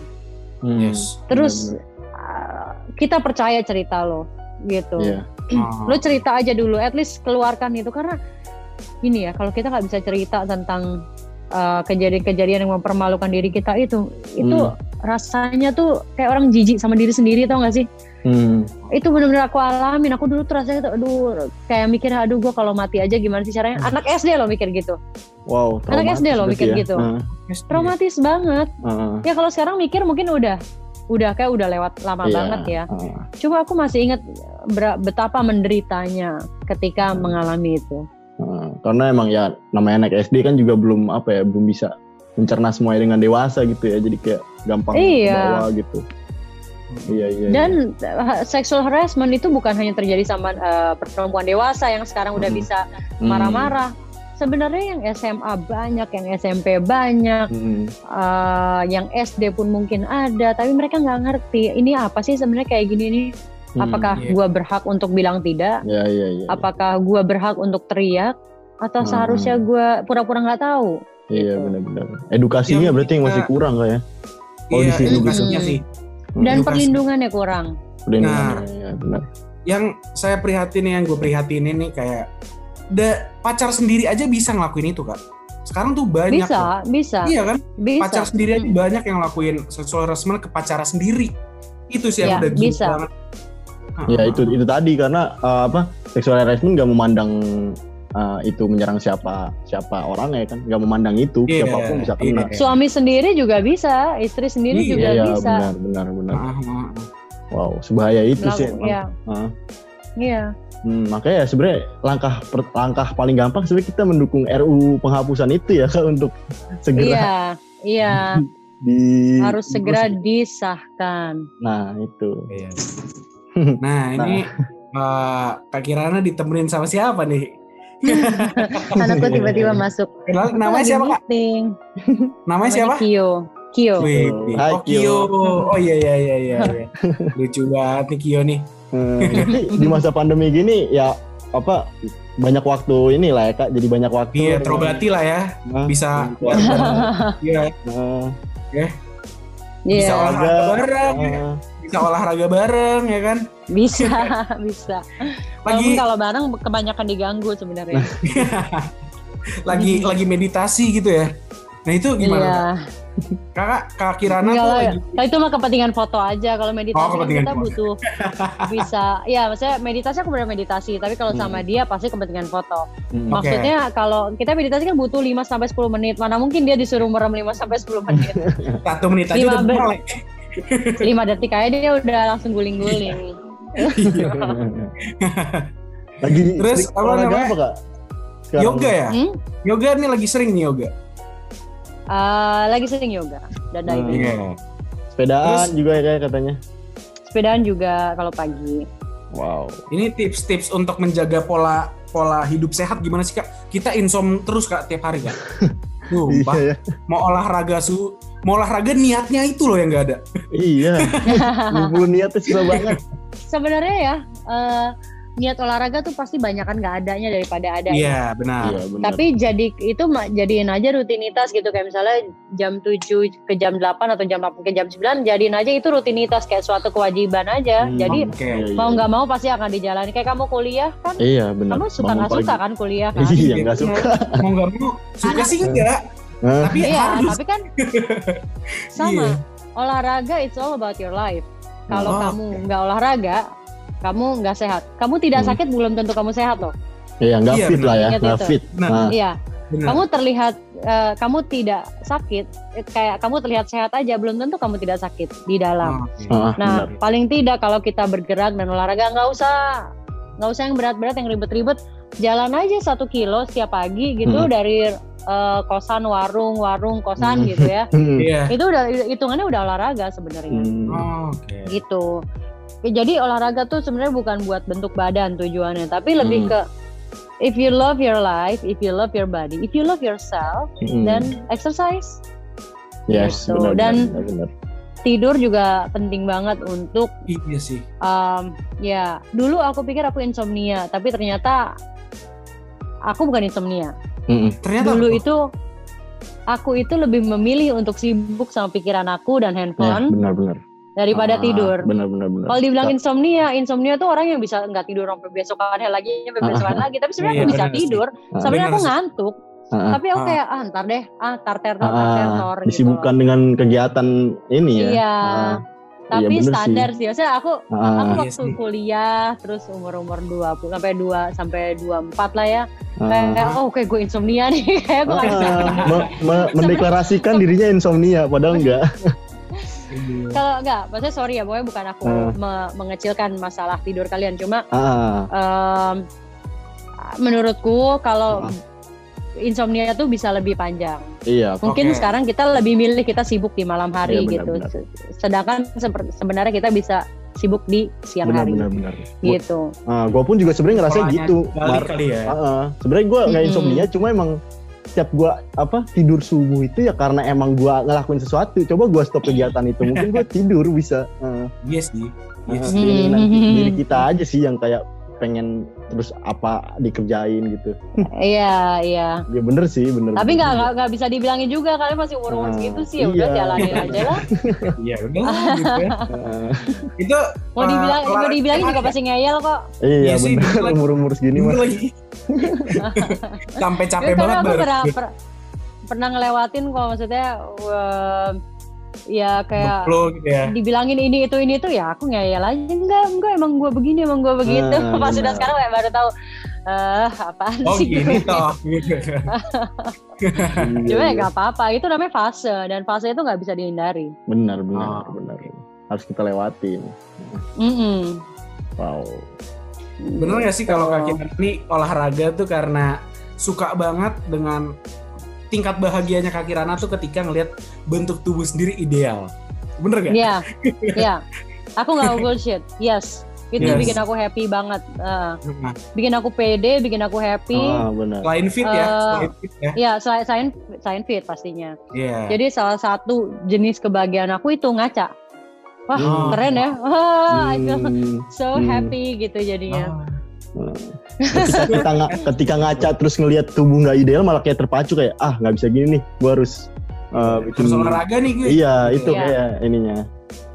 hmm, Yes. terus benar-benar. uh, kita percaya cerita lo gitu Iya. Ah. lo cerita aja dulu at least keluarkan itu karena ini ya kalau kita nggak bisa cerita tentang uh, kejadian-kejadian yang mempermalukan diri kita itu itu Hmm. rasanya tuh kayak orang jijik sama diri sendiri tau gak sih Hmm. itu bener-bener aku alamin aku dulu tuh rasanya tuh aduh kayak mikir aduh gue kalau mati aja gimana sih caranya anak SD loh mikir gitu Wow. Anak SD loh mikir ya. gitu. Uh, traumatis banget uh, ya kalau sekarang mikir mungkin udah udah kayak udah lewat lama iya, banget ya uh. cuma aku masih ingat betapa menderitanya ketika Hmm. mengalami itu Nah, karena emang ya namanya anak SD kan juga belum apa ya belum bisa mencerna semuanya dengan dewasa gitu ya jadi kayak gampang Iya. kebawa gitu iya iya Dan uh, sexual harassment itu bukan hanya terjadi sama uh, perempuan dewasa yang sekarang udah Hmm. bisa iya. marah-marah. Sebenarnya yang SMA banyak, yang SMP banyak, Hmm, uh, yang SD pun mungkin ada, tapi mereka nggak ngerti ini apa sih sebenarnya kayak gini nih. hmm. Apakah iya. gua berhak untuk bilang tidak? ya iya iya Apakah gua berhak untuk teriak? Atau Hmm. seharusnya gua pura-pura nggak tahu? iya gitu. benar-benar edukasinya Yang berarti yang masih kurang kah ya Oh, Iya, di sini edukasinya sih. Hmm. Dan Edukasi. perlindungannya kurang. Perlindungan, Nah. ya, benar Yang saya prihatin yang gue prihatinin nih kayak da, pacar sendiri aja bisa ngelakuin itu kak. Sekarang tuh banyak. Bisa, loh. bisa, Iya kan? bisa. Pacar sendiri aja Hmm. banyak yang ngelakuin sexual harassment ke pacar sendiri. Itu sih yang Iya, udah bisa. banget. ya itu itu tadi karena uh, apa sexual harassment nggak memandang uh, itu menyerang siapa siapa orangnya kan nggak memandang itu Iya, siapa pun bisa kena iya. Suami sendiri juga bisa, istri sendiri Iya, juga iya bisa. benar benar benar ah. wow sebahaya itu sih Lalu, emang. ya, Ah. Iya. Hmm, makanya ya sebenarnya langkah per- langkah paling gampang sebenarnya kita mendukung RU penghapusan itu ya Kak, untuk segera Iya, iya, di harus segera disahkan. Nah, itu. Iya. Nah ini eh, Kak Kirana ditemenin sama siapa nih? Anakku tiba-tiba masuk. Kenal namanya Lagi siapa kak? meeting. Namanya siapa? Kio. Kio. Wih, Hai, oh Kio. Kio. Oh iya iya iya iya. iya. Lucu banget nih Kio nih. Hmm, jadi di masa pandemi gini ya apa banyak waktu ini lah ya Kak, jadi banyak waktu. Iya terobati lah ya. Nah, Bisa. nah, Iya. nah, Bisa Iya, olahraga bareng. nah, Bisa olahraga bareng ya kan. bisa, bisa. Lagi Walaupun kalau bareng kebanyakan diganggu sebenarnya. lagi lagi meditasi gitu ya. Nah itu gimana? Iya. Kak? Kakak Kak Kirana Enggak tuh lagi Nah, itu mah kepentingan foto aja. Kalau meditasi Oh, kepentingan kita foto. butuh bisa, ya maksudnya meditasi aku benar meditasi. Tapi kalau sama Hmm. dia pasti kepentingan foto. Hmm. Maksudnya kalau kita meditasi kan butuh 5 sampai 10 menit. Mana mungkin dia disuruh merem 5 sampai 10 menit. satu menit aja Lima udah melek. 5 detik aja dia udah langsung guling-guling. Iya. Lagi Terus, apa namanya? apa kak? Sekarang? Yoga ya? Hmm? Yoga nih lagi sering nih yoga. Eh, lagi sering yoga dan Hmm. diving. Iya. Sepedaan Terus- juga ya kayak katanya. Sepedaan juga kalau pagi. Wow. Ini tips-tips untuk menjaga pola pola hidup sehat gimana sih kak? Kita insom terus kak tiap hari kak. Iya ya. mau olahraga su, mau olahraga niatnya itu loh yang nggak ada. Iya. Ngumpulin niatnya susah banget. Sebenarnya ya eh, niat olahraga tuh pasti banyakan nggak adanya daripada ada. Iya benar. Iya benar. Tapi jadi itu jadiin aja rutinitas gitu kayak misalnya jam 7 ke jam 8 atau jam 8 ke jam 9 jadiin aja itu rutinitas kayak suatu kewajiban aja. Hmm, Jadi Oke. Iya, iya. mau nggak mau pasti akan dijalani. Kayak kamu kuliah kan, Iya benar. kamu suka nggak suka kan kuliah kan? Iya nggak suka. Mau nggak mau suka sih enggak, tapi Iya, harus. tapi kan sama Iya. olahraga it's all about your life. Kalau Oh, kamu nggak olahraga, kamu nggak sehat. Kamu tidak Hmm. sakit belum tentu kamu sehat loh. Iya nggak Iya, fit lah ya. Nggak fit. Benar. Nah, Iya, Benar. kamu terlihat eh, kamu tidak sakit, kayak kamu terlihat sehat aja belum tentu kamu tidak sakit di dalam. Oke. ah, Nah, benar. paling tidak kalau kita bergerak dan olahraga nggak usah nggak usah yang berat-berat yang ribet-ribet, jalan aja satu kilo setiap pagi gitu Hmm. dari eh, kosan warung warung kosan Hmm. gitu ya. Iya. Itu udah hitungannya udah olahraga sebenarnya. Hmm. Oh, Oke. gitu. Ya, Jadi olahraga tuh sebenarnya bukan buat bentuk badan tujuannya, tapi lebih Hmm. ke if you love your life, if you love your body, if you love yourself, Hmm. then exercise. yes, gitu. benar, Dan- benar, benar. Tidur juga penting banget untuk Iya sih. um, ya dulu aku pikir aku insomnia, tapi ternyata aku bukan insomnia. Hmm. Ternyata Dulu apa? itu aku itu lebih memilih untuk sibuk sama pikiran aku dan Ya, handphone benar, benar. Daripada Ah, tidur. Benar, benar, benar. Kalau dibilang insomnia, insomnia tuh orang yang bisa nggak tidur sampai besokannya lagi, sampai Ah, besokan lagi. Tapi sebenarnya Iya, aku bisa benar sih. tidur. Ah, Sebenarnya benar aku sih. ngantuk. Ah, ah. Tapi aku Ah. kayak ah ntar deh, ah tar ter tar Ah, ter tor gitu. disibukkan dengan kegiatan ini ya. Iya. Ah, Tapi iya, standar sih. Maksudnya aku ah, aku Iya waktu sih. kuliah terus umur-umur 20 sampai 2 sampai 24 lah ya. ah. Kayak oh kayak gue insomnia nih. kayak gue. Ah, me- me- mendeklarasikan dirinya insomnia padahal enggak. Iya. Kalau enggak, maksudnya sorry ya, pokoknya bukan aku Ah. me- mengecilkan masalah tidur kalian, cuma Ah, em, menurutku kalau Ah. insomnia tuh bisa lebih panjang. iya. Mungkin Oke. sekarang kita lebih milih kita sibuk di malam hari Iya, gitu. benar-benar. Se- Sedangkan sebenarnya kita bisa sibuk di siang Benar, hari benar, benar. gitu. Ah, gua pun juga sebenarnya ngerasa gitu. Mar. kali ya. Ah, ah. sebenarnya gua nggak insomnia, cuma emang setiap gua apa tidur subuh itu ya karena emang gua ngelakuin sesuatu. Coba gua stop kegiatan itu, mungkin gua tidur bisa. Ah, Iya sih. Iya sih. ini Hmm. nanti diri kita aja sih yang kayak pengen terus apa dikerjain gitu. Iya, iya. Ya bener sih, bener. Tapi bener nggak nggak bisa dibilangin juga kalian masih umur umur Ah, segitu sih ya udah iya. jalanin aja lah. Iya udah gitu ya. Itu Mau eh, dibilang mau olahraga dibilangin juga tiap pasti ngeyel kok. iya Iya sih, bener umur umur segini mah. Sampai capek Ya, banget aku baru. pernah, per- pernah ngelewatin kok maksudnya em, ya kayak Flow gitu ya. dibilangin ini itu ini itu ya aku ngeyel aja enggak enggak emang gue begini emang gue begitu Ah, pas sudah benar. sekarang kayak baru tahu eh apaan Oh sih gini gue? toh. Gitu. Cuma ya iya. nggak apa-apa itu namanya fase dan fase itu nggak bisa dihindari Benar, benar, Ah. benar. Harus kita lewatin. Mm-mm. Wow. Bener gak sih kalau kaki ini olahraga tuh karena suka banget dengan tingkat bahagianya Kak Kirana tuh ketika ngelihat bentuk tubuh sendiri ideal. Bener gak? Iya, iya. Aku nggak bullshit. Yes, itu Yes. bikin aku happy banget. Eh, Nah, bikin aku pede, bikin aku happy. Ah, benar. selain fit ya, Eh, selain fit ya. Ya, selain selain selain fit pastinya. Iya. Jadi salah satu jenis kebahagiaan aku itu ngaca. Wah, Hmm. keren ya. Wah, I feel Hmm, so Hmm. happy gitu jadinya. Ah, ketika kita nga- ketika ngaca terus ngelihat tubuh nggak ideal malah kayak terpacu kayak ah nggak bisa gini nih gue harus uh, bikin harus olahraga nih gue. iya itu Iya. kayak ininya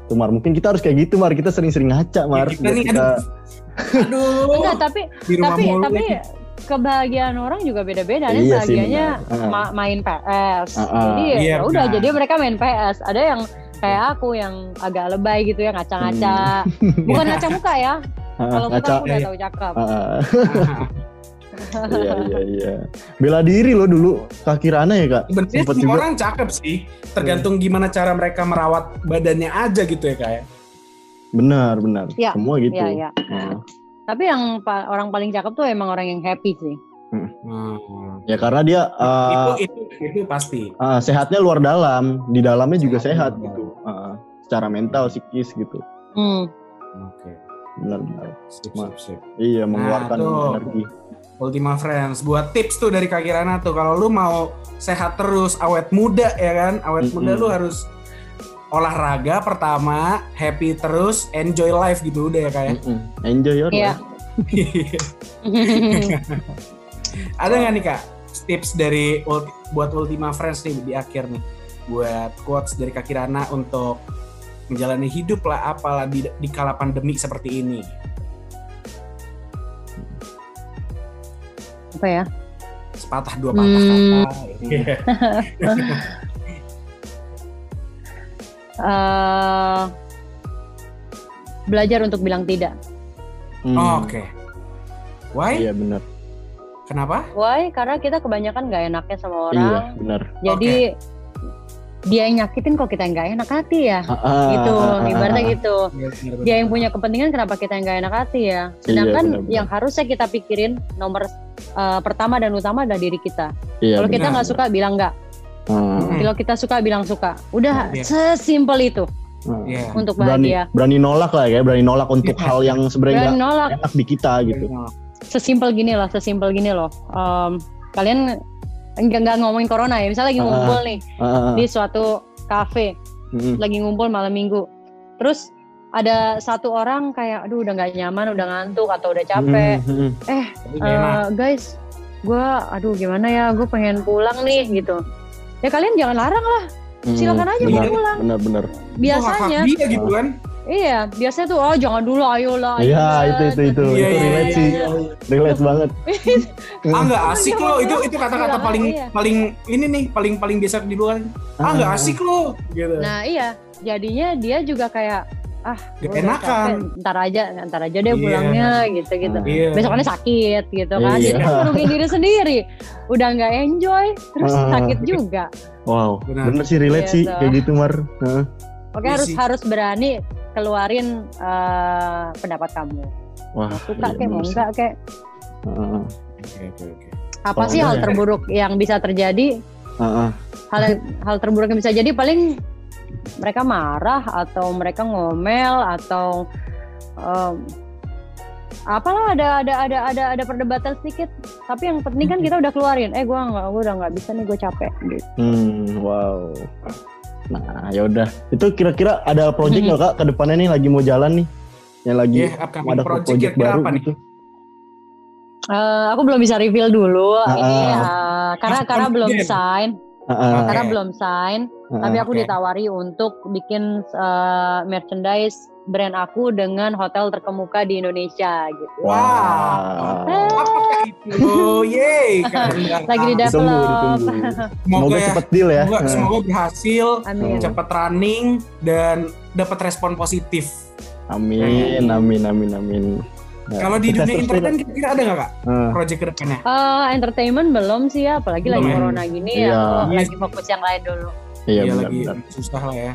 tuh Mar mungkin kita harus kayak gitu Mar kita sering-sering ngaca Mar kita biar nih kita aduh. Aduh. Enggak, tapi di rumah tapi mulu tapi lagi. kebahagiaan orang juga beda-beda nih Iya bahagianya benar. Ah. ma- main PS Ah, ah. jadi Iya, ya udah jadi mereka main PS ada yang kayak aku yang agak lebay gitu ya ngaca-ngaca bukan ngaca muka ya Ah, kalau ngaca. udah iya. tahu cakep iya iya iya. Bela diri lo dulu Kak Kirana ya kak. Sempet semua juga. orang cakep sih, tergantung gimana cara mereka merawat badannya aja gitu ya kayak. Benar benar. Iya, Semua gitu. Iya, iya. Ah. Tapi yang pa- orang paling cakep tuh emang orang yang happy sih. Hmm. Ya karena dia ah, itu, itu itu pasti. ah, sehatnya luar dalam, di dalamnya juga Sehat sehat gitu. Ah, secara mental, psikis gitu. Hmm. Oke. Benar benar. Sip, Ma- sip, sip. Iya mengeluarkan tuh. energi. Ultima Friends, buat tips tuh dari Kak Kirana tuh kalau lu mau sehat terus, awet muda ya kan, awet Mm-mm. muda lu harus olahraga pertama, happy terus, enjoy life gitu udah ya kayak. Mm-mm. Enjoy your Iya. life. Ada nggak nih kak tips dari ulti- buat Ultima Friends nih di akhir nih, buat quotes dari Kak Kirana untuk menjalani hidup lah apalah di, di kala pandemi seperti ini. Apa ya? Sepatah dua patah Hmm. kata. Iya. Eh, belajar untuk bilang tidak. Hmm. Oh, Oke. Why? Iya benar. Kenapa? Why? Karena kita kebanyakan nggak enaknya sama Iya orang. benar. Jadi dia yang nyakitin kok kita yang nggak enak hati ya. Ah, gitu, ah, ibaratnya gitu. Dia yang punya kepentingan kenapa kita yang nggak enak hati ya. Sedangkan benar-benar. yang harusnya kita pikirin nomor eh, pertama dan utama adalah diri kita. Iya, Kalau kita nggak suka bilang nggak. Hmm. Kalau kita suka bilang suka. Udah Iya. sesimpel itu ah. Iya. untuk berani bahagia. berani nolak lah ya, berani nolak untuk Iya. hal yang sebenarnya nggak nolak enak di kita gitu. sesimpel gini loh, sesimpel gini loh. Em, kalian nggak nggak ngomongin corona ya, misalnya lagi Ah. ngumpul nih Ah, ah, di suatu kafe, mm, lagi ngumpul malam minggu, terus ada satu orang kayak, aduh udah nggak nyaman, udah ngantuk atau udah capek, mm, mm, nggak enak. Eh, guys, gue, aduh gimana ya, gue pengen pulang nih gitu. Ya kalian jangan larang lah, mm. silakan aja mau pulang. Benar benar. Biasanya, dia gitu kan. Iya, biasanya tuh, oh jangan dulu, ayolah. Iya ayolah. itu itu itu Iya, itu iya, relate iya, sih, iya. relate banget. Ah nggak asik lo itu itu kata-kata Iya, paling iya. paling ini nih paling paling biasa di luar. Ah nggak asik lo gitu. Nah iya, jadinya dia juga kayak, ah, Gak enakan. ntar aja, ntar aja deh Iya. pulangnya gitu-gitu. Ah. Iya. Besoknya sakit gitu kan, Iya. jadi kan diri sendiri. Udah nggak enjoy, terus Ah. sakit juga. Wow, Benar. bener sih relate Iya, sih kayak gitu Mar. Heeh. Oke Iya harus harus berani keluarin eh, pendapat kamu. Wah, Suka iya, kek, mau sih. enggak kek. Heeh. Oke oke oke. Apa Oh, sih hal iya. terburuk yang bisa terjadi? Heeh. Hal hal terburuk yang bisa jadi paling mereka marah atau mereka ngomel atau em, apalah ada ada ada ada ada perdebatan sedikit. Tapi yang penting kan kita udah keluarin. Eh gua nggak, gua udah nggak bisa nih, gue capek. Gitu. Hmm, wow. Nah, ya udah. Itu kira-kira ada project nggak kak ke depannya nih lagi mau jalan nih? Yang lagi upcoming ada project project, baru apa nih? gitu. Eh, aku belum bisa reveal dulu Ah, ini ah. eh, karena Masih karena belum sign, Heeh. Oke. karena belum sign. heeh. Tapi aku Oke. ditawari untuk bikin eh, merchandise brand aku dengan hotel terkemuka di Indonesia gitu. Wow. Apakah itu? Yeay. keren banget. Lagi di develop. Semoga Semoga ya. cepet deal ya. Semoga, Heeh. semoga berhasil, Amin. cepat running dan dapat respon positif. Amin, amin, amin, amin. Ya, Kalau di dunia Dek. kira-kira ada nggak kak Heeh. project ke depannya? Eh, entertainment belum sih ya, apalagi lagi Belum ya? corona gini ya. Iya. lagi fokus yang lain dulu. Iya, Iya, benar, lagi benar. susah lah ya.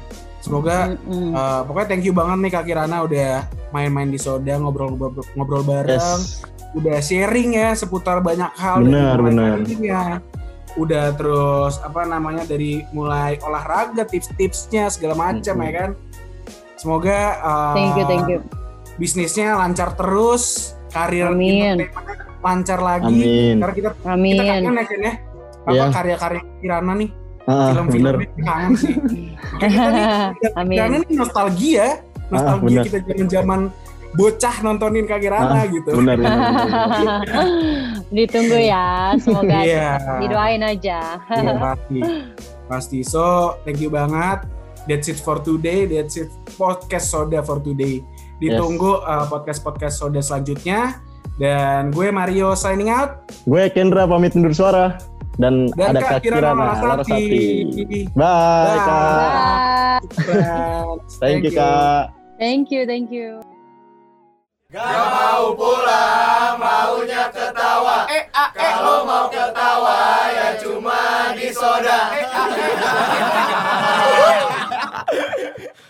Semoga Mm-mm. eh, pokoknya thank you banget nih Kak Kirana udah main-main di Soda ngobrol-ngobrol ngobrol bareng, Yes. udah sharing ya seputar banyak hal Benar, benar. karirnya. Udah terus apa namanya dari mulai olahraga, tips-tipsnya segala macam Mm-mm. ya kan. Semoga eh, Thank you, thank you. bisnisnya lancar terus, karir Amin. lancar lagi. Amin. Karena kita kita Amin. ya kan ya. Apa Iya. karya-karya Kirana nih, Ah, film-film ini kangen sih. Kita nih, nih nostalgia, nostalgia bener. kita zaman-zaman bocah nontonin Kak Kirana Ah, gitu. Benar, benar, benar. Ditunggu ya, semoga Iya. didoain aja. Iya, pasti. Pasti. So, thank you banget. That's it for today. That's it podcast Soda for today. Ditunggu uh, podcast-podcast Soda selanjutnya. Dan gue Mario signing out. Gue Kendra pamit undur suara. Dan, Dan ada Kak Kirana. Larasati. Bye, Bye. Kak. Bye. Thank you, Kak. Thank you, thank you. Gak mau pulang, maunya ketawa. Eh, ah, eh. Kalau mau ketawa ya cuma di soda. Eh, ah, eh.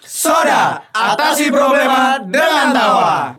soda, atasi problema dengan tawa.